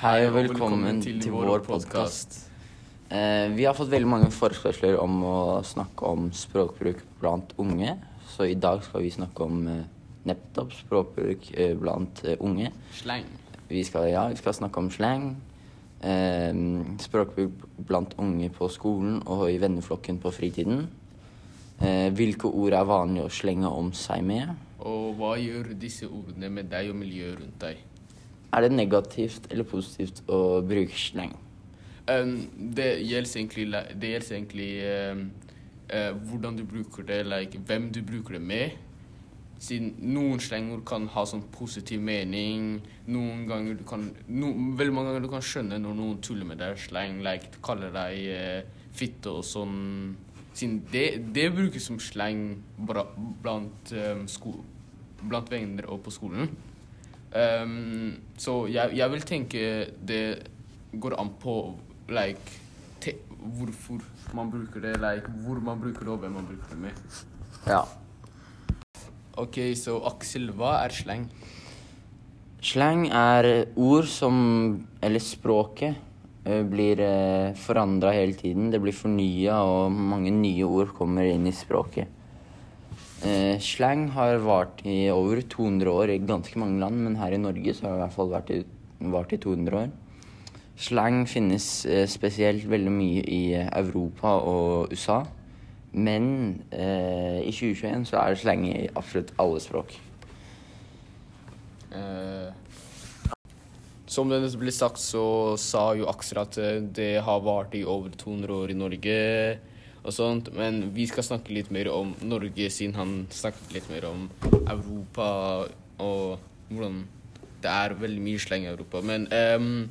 Hei og velkommen til, vår podkast. Eh, vi har fått veldig mange forespørsler om å snakke om språkbruk blant unge. Så i dag skal vi snakke om eh, nettopp språkbruk eh, blant eh, unge. Slang. Vi skal, ja, vi skal snakke om slang. Eh, språkbruk blant unge på skolen og i venneflokken på fritiden. Eh, hvilke ord er vanlig å slenge om seg med? Og hva gjør disse ordene med deg og miljøet rundt deg? Er det negativt eller positivt å bruke slang? Um, det gjelder egentlig, det gjelder egentlig um, uh, hvordan du bruker det, like, hvem du bruker det med. Siden noen slengord kan ha sånn positiv mening. Noen ganger du kan no, Veldig mange ganger du kan skjønne når noen tuller med deg slang, like kaller deg uh, fitte og sånn. Siden det, det brukes som slang bra, blant, um, sko, blant venner og på skolen. Um, så jeg, jeg vil tenke det går an på like, te, hvorfor man bruker det, like, hvor man bruker det og hvem man bruker det med. Ja. Ok, så Aksel, hva er slang? Slang er ord som Eller språket eh, blir eh, forandra hele tiden. Det blir fornya, og mange nye ord kommer inn i språket. Eh, slang har vart i over 200 år i ganske mange land, men her i Norge så har det i hvert fall vært i, vart i 200 år. Slang finnes eh, spesielt veldig mye i Europa og USA. Men eh, i 2021 så er det slang i absolutt alle språk. Eh, som det ble sagt, så sa jo Aksel at eh, det har vart i over 200 år i Norge og sånt. Men vi skal snakke litt mer om Norge, siden han snakket litt mer om Europa og hvordan det er veldig mye slang i Europa. Men um,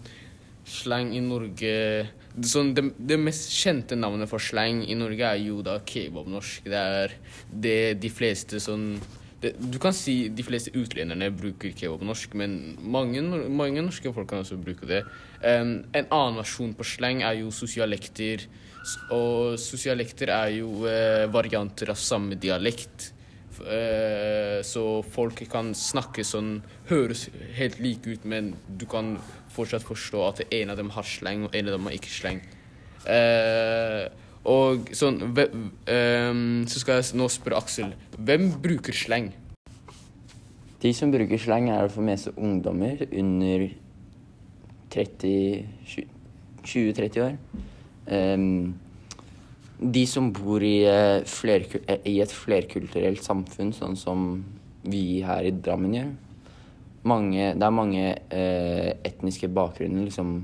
slang i Norge sånn, det, det mest kjente navnet for slang i Norge er jo da kebabnorsk. Det er det de fleste sånn det, Du kan si de fleste utlenderne bruker kebabnorsk, men mange, mange norske folk kan også bruke det. Um, en annen versjon på slang er jo sosialekter. Og sosialekter er jo uh, varianter av samme dialekt. Eh, så folk kan snakke sånn Høres helt like ut, men du kan fortsatt forstå at en av dem har slang, og en av dem har ikke slang. Eh, og sånn ehm, Så skal jeg nå spørre Aksel. Hvem bruker sleng? De som bruker sleng, er for det meste ungdommer under 30 20-30 år. Um, de som bor i, eh, eh, i et flerkulturelt samfunn, sånn som vi her i Drammen gjør. Mange, det er mange uh, etniske bakgrunner, liksom.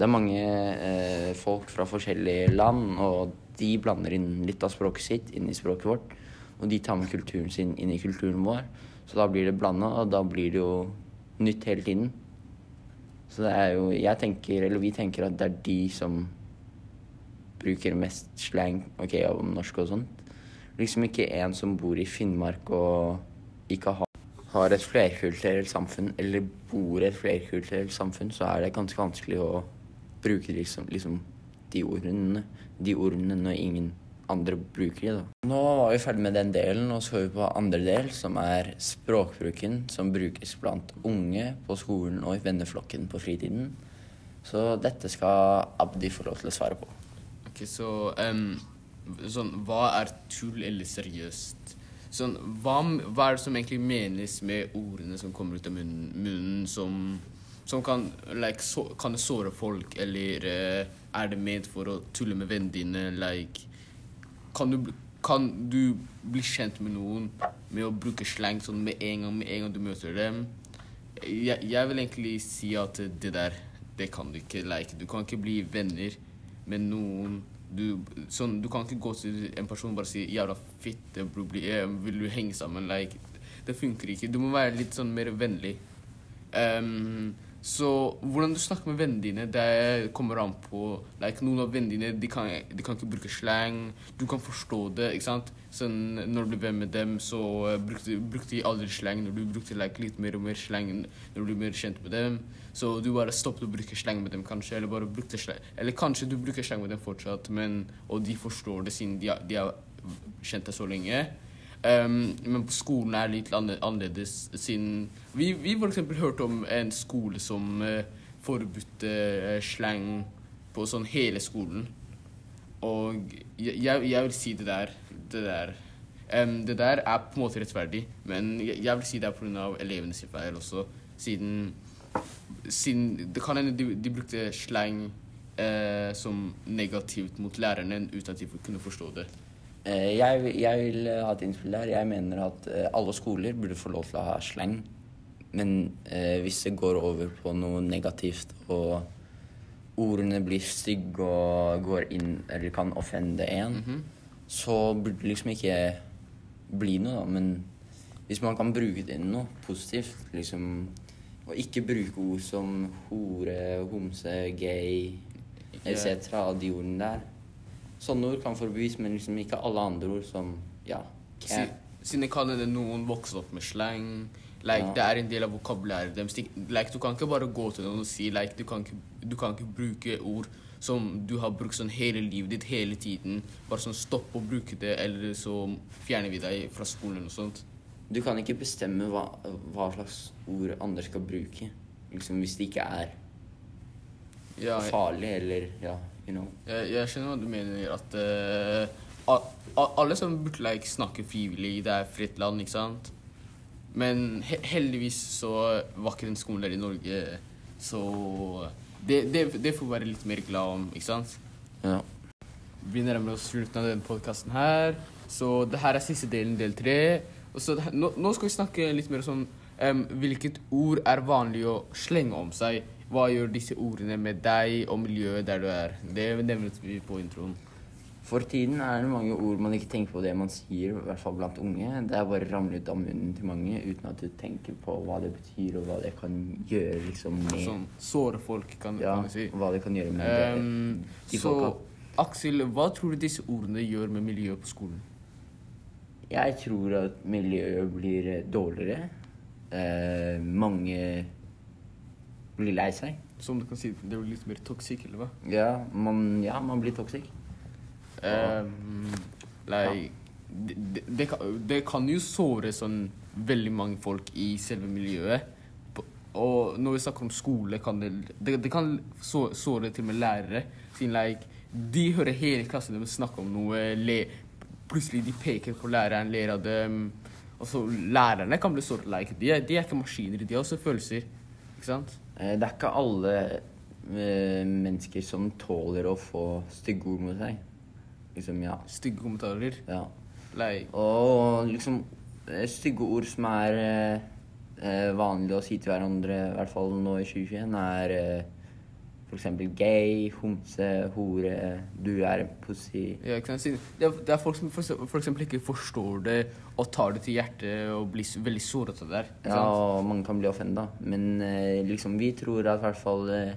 Det er mange eh, folk fra forskjellige land, og de blander inn litt av språket sitt inn i språket vårt. Og de tar med kulturen sin inn i kulturen vår. Så da blir det blanda, og da blir det jo nytt hele tiden. Så det er jo Jeg tenker, eller vi tenker at det er de som bruker mest slang ok, om norsk og sånt. Liksom ikke en som bor i Finnmark og ikke har, har et flerkulturelt samfunn, eller bor i et flerkulturelt samfunn, så er det ganske vanskelig å bruke liksom, liksom de ordene, de ordene når ingen andre bruker de. da. Nå var vi ferdig med den delen, og så går vi på andre del, som er språkbruken som brukes blant unge på skolen og i venneflokken på fritiden. Så dette skal Abdi få lov til å svare på. Ok, så um, sånn, Hva er tull eller seriøst? Sånn, hva, hva er det som egentlig menes med ordene som kommer ut av munnen, munnen som, som kan, like, så, kan såre folk, eller uh, er det ment for å tulle med vennene dine? Like, kan, du, kan du bli kjent med noen med å bruke slang sånn med en gang, med en gang du møter dem? Jeg, jeg vil egentlig si at det der, det kan du ikke. Like, du kan ikke bli venner med noen du, sånn, du kan ikke gå til en person og bare si 'jævla fitte, bro, bli, eh, vil du henge sammen?' Like, det funker ikke. Du må være litt sånn mer vennlig. Ehm, så hvordan du snakker med vennene dine, det kommer an på like, Noen av vennene dine de kan, de kan ikke bruke slang. Du kan forstå det. ikke sant? Sånn, når du blir venn med dem, så eh, brukte, brukte de aldri slang. Når du brukte like, litt mer og mer slang når du blir mer kjent med dem. Så du bare stoppet å bruke slang med dem, kanskje. Eller bare brukte slang. Eller kanskje du bruker slang med dem fortsatt, men, og de forstår det siden de, de har kjent deg så lenge. Um, men på skolen er det litt annerledes, siden Vi, vi eksempel hørte om en skole som uh, forbudte uh, slang på sånn hele skolen. Og jeg jeg vil si det der Det der um, Det der er på en måte rettferdig, men jeg, jeg vil si det er pga. elevenes feil også, siden siden Det kan hende de, de brukte slang eh, som negativt mot lærerne uten at de kunne forstå det. Eh, jeg, vil- jeg vil eh, ha et innspill der. Jeg mener at eh, alle skoler burde få lov til å ha slang. Men eh, hvis det går over på noe negativt, og ordene blir stygge og går inn eller kan offende en, så burde det liksom ikke bli noe, da. Men hvis man kan bruke det inn noe positivt, liksom Og ikke bruke ord som hore, homse, gay etc. De ordene der. Sånne ord kan forbys, men liksom ikke alle andre ord som ja, Si, siden jeg kaller det noen vokser opp med slang. Like, Ja. Det er en del av vokabulæret deres. Like, du kan ikke bare gå til noen og si like, du, kan ikke, du kan ikke bruke ord som du har brukt sånn hele livet ditt, hele tiden. Bare sånn stopp å bruke det, eller så fjerner vi deg fra skolen og sånt. Du kan ikke bestemme hva, hva slags ord andre skal bruke. Liksom Hvis det ikke er Ja, farlig eller ja, you know. jeg, jeg skjønner hva du mener. At a- alle som burde like, snakke frivillig, det er fritt land, ikke sant? Men he heldigvis så var ikke den skolen der i Norge, så det, det, det får vi være litt mer glad om, ikke sant? Ja. Vi nærmer oss slutten av denne podkasten her, så det her er siste delen, del tre. Nå, nå skal vi snakke litt mer sånn um, Hvilket ord er vanlig å slenge om seg? Hva gjør disse ordene med deg og miljøet der du er? Det nevnes vi på introen. For tiden er det mange ord man ikke tenker på det man sier, i hvert fall blant unge. Det er bare ramler ut av munnen til mange uten at du tenker på hva det betyr, og hva det kan gjøre liksom med Sånn såre folk, kan, Ja, kan du si. hva det kan gjøre med det, de så. Aksel, hva tror du disse ordene gjør med miljøet på skolen? Jeg tror at miljøet blir dårligere. Eh, mange blir lei seg. Som du kan si, det blir litt mer toxic, eller hva? Ja, man, ja, man blir toxic. Um, like, det, det, det, kan, det kan jo såre sånn veldig mange folk i selve miljøet. Og når vi snakker om skole, kan det, kan så, såre til og med lærere. Siden like, de hører hele klassen deres snakke om noe, le, plutselig de peker på læreren, ler av dem. Og så lærerne kan bli såret. Like, de, de er ikke maskiner, de har også følelser. Ikke sant? Eh, det er ikke alle eh, mennesker som tåler å få stygge ord mot seg. Liksom, ja. Stygge kommentarer. ja. Lei. Og liksom eh, stygge ord som er eh, eh, vanlig å si til hverandre, i hvert fall nå i 2021, er eh, eksempel gay, homse, hore, du er en pussy. Ja, ikke sant? Det er, det er folk som eksempel- for ikke forstår det og tar det til hjertet og blir veldig såret av det der. Ja, og mange kan bli offenda. Men eh, liksom, vi tror at i hvert fall eh,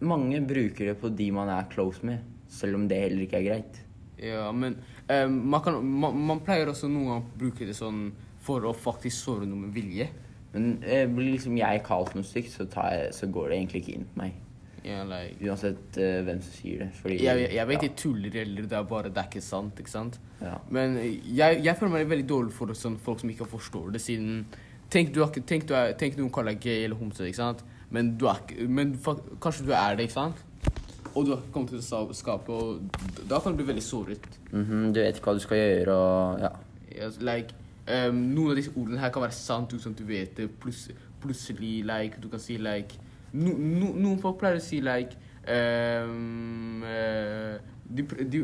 Mange bruker det på de man er close med, selv om det heller ikke er greit. Ja, men eh, man, kan, man, man pleier også noen ganger å bruke det sånn for å faktisk såre noe med vilje. Men eh, blir liksom jeg kalt noe stygt, så, jeg, så går det egentlig ikke inn på meg. Yeah, like, Uansett uh, hvem som sier det. Fordi jeg, jeg, vet ja, de tuller eller det er bare det er ikke sant. ikke sant? ja. Men jeg, jeg føler meg veldig dårlig for sånn, folk som ikke forstår det, siden Tenk, du tenk, du er, tenk noen kaller deg gay eller homse, ikke sant? Men, du er men fa- kanskje du er det, ikke sant? Og du har ikke kommet til å skape, og da kan du bli veldig såret. Mhm, du vet ikke hva du skal gjøre, og ja. Yes, like, um, noen av disse ordene her kan være sant uten at du vet det. Plus, plutselig, like, du kan si like no, no, Noen folk pleier å si like um, uh, de, de,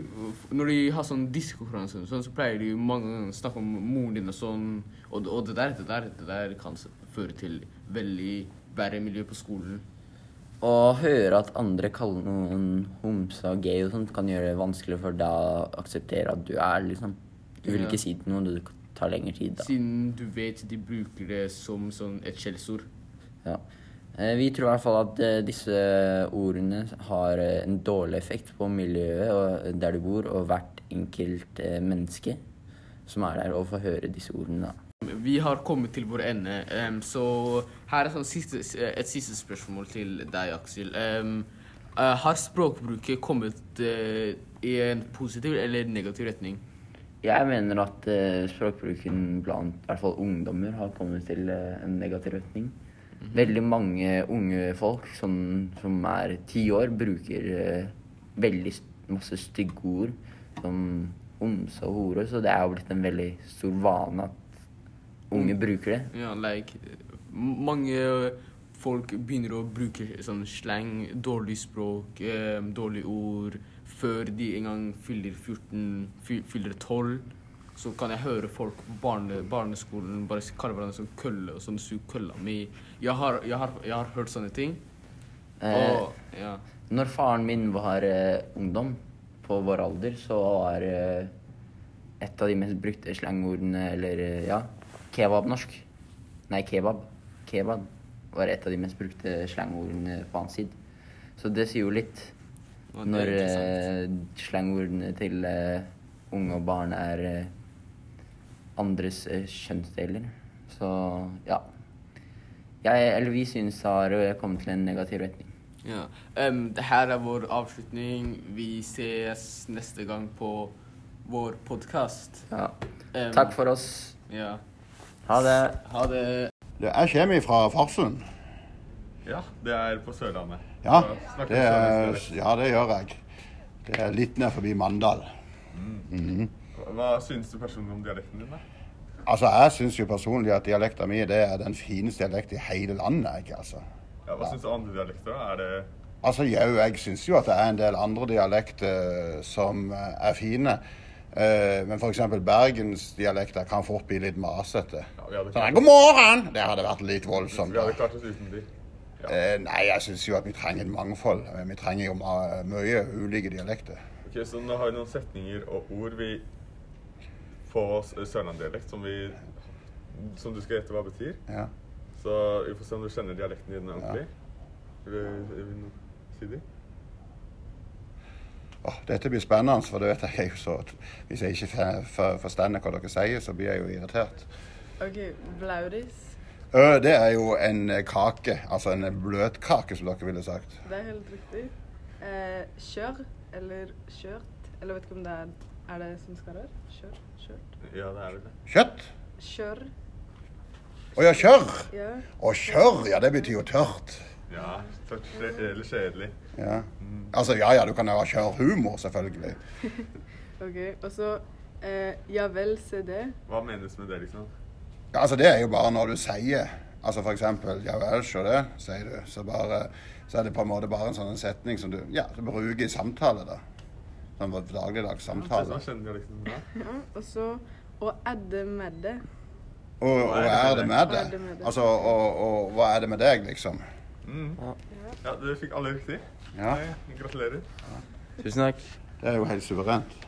Når de har sånn diskokonkurranse, sånn, så pleier de mange ganger å snakke om moren din og sånn. Og, og det, der, det, der, det der kan føre til veldig verre miljø på skolen. Å høre at andre kaller noen homse og gay og sånt, kan gjøre det vanskelig for deg å akseptere at du er, liksom. Du vil Ja. ikke si til noen, det tar lengre tid, da. Siden du vet de bruker det som sånn et skjellsord. Ja. Eh, Vi tror i hvert fall at eh, disse ordene har eh, en dårlig effekt på miljøet der du bor, og hvert enkelt menneske som er der, og får høre disse ordene. da. Vi har kommet til vår ende, så her er sånn et siste spørsmål til deg, Aksel. Har språkbruket kommet i en positiv eller negativ retning? Jeg mener at eh, språkbruken blant i hvert fall ungdommer har kommet til eh, en negativ retning. Veldig mange unge folk som, som er ti år, bruker eh, veldig masse stygge ord som omse og hore, så det er jo blitt en veldig stor vane at unge bruker det. Ja, like Mange folk begynner å bruke sånn slang, dårlig språk, eh, dårlige ord før de engang fyller 14, fyller 12. Så kan jeg høre folk på barne, barneskolen bare kalle hverandre sånn kølle og sånn sug kølla mi. Jeg har, jeg, har, jeg har hørt sånne ting. Eh, ja. Når faren min var eh, ungdom, på vår alder, så var eh, et av de mest brukte slangordene, eller eh, ja, kebabnorsk. Nei, kebab. Kebab var et av de mest brukte slangordene på hans side. Så det sier jo litt Og når eh, slangordene til eh, unge og barn er eh, andres eh, kjønnsdeler. Så ja. Jeg, eller vi synes det har eh, kommet til en negativ retning. Ja. Um, det her er vår avslutning. Vi ses neste gang på vår podkast. Ja. Takk for oss. Ja. Ha det. Ha. Det- Jeg kommer fra Farsund. Ja, det er på Sørlandet. Ja, det, er, ja, det gjør jeg. Det er litt ned forbi Mandal. Hva syns du personlig om dialekten din? da? Altså, Jeg syns jo personlig at dialekta mi det er den fineste dialekten i hele landet. Ikke, altså. Ja, hva syns du andre dialekter? Er det Altså, jau, jeg syns jo at det er en del andre dialekter som eh, er fine. Eh, Men f.eks. bergensdialekter kan fort bli litt masete. ja, Sånn, God morgen! Det hadde vært litt voldsomt. vi hadde klart oss uten de. Ja. Eh, Nei, jeg syns jo at vi trenger et mangfold. Eh, Vi trenger jo mye ulike dialekter. Ok, Så nå har vi noen setninger og ord vi på sørlandsdialekt som vi som du skal gjette hva betyr. Ja. Så vi får se om du kjenner dialekten din ordentlig. Vil vil du si det? Åh, dette blir spennende, for det vet jeg jo så Hvis jeg ikke forstår hva dere sier, så blir jeg jo irritert. OK, Blaudis. Det er jo en eh, kake. Altså en bløtkake, som dere ville sagt. Det er helt riktig. Eh, kjør eller kjørt. Eller vet ikke om det er Er det som skal der? Kjør? Kjørt? Ja, det er vel det. Kjøtt? Kjør. Å ja, kjør. Ja. Og kjør, ja, det betyr jo tørt. Ja, tørt eller kjedelig. Ja. Altså, ja ja, du kan ha kjørhumor, selvfølgelig. OK. Og så eh, Ja vel, se det. Hva menes med det, liksom? Ja, altså, det er jo bare når du sier Altså eksempel Ja vel, sjå det, sier du. Så bare Så er det på en måte bare en sånn setning som du Ja, du bruker i samtale, da. Sånn dagligdags samtale. Ja, sånn liksom, ja. Ja. Og så Og edde med det. Og, og er det med Hva er det det? med det? Altså, og, og hva er det med deg, liksom? Mm. Ja, du fikk alle riktig. Ja, Gratulerer. Tusen takk. det er jo helt suverent.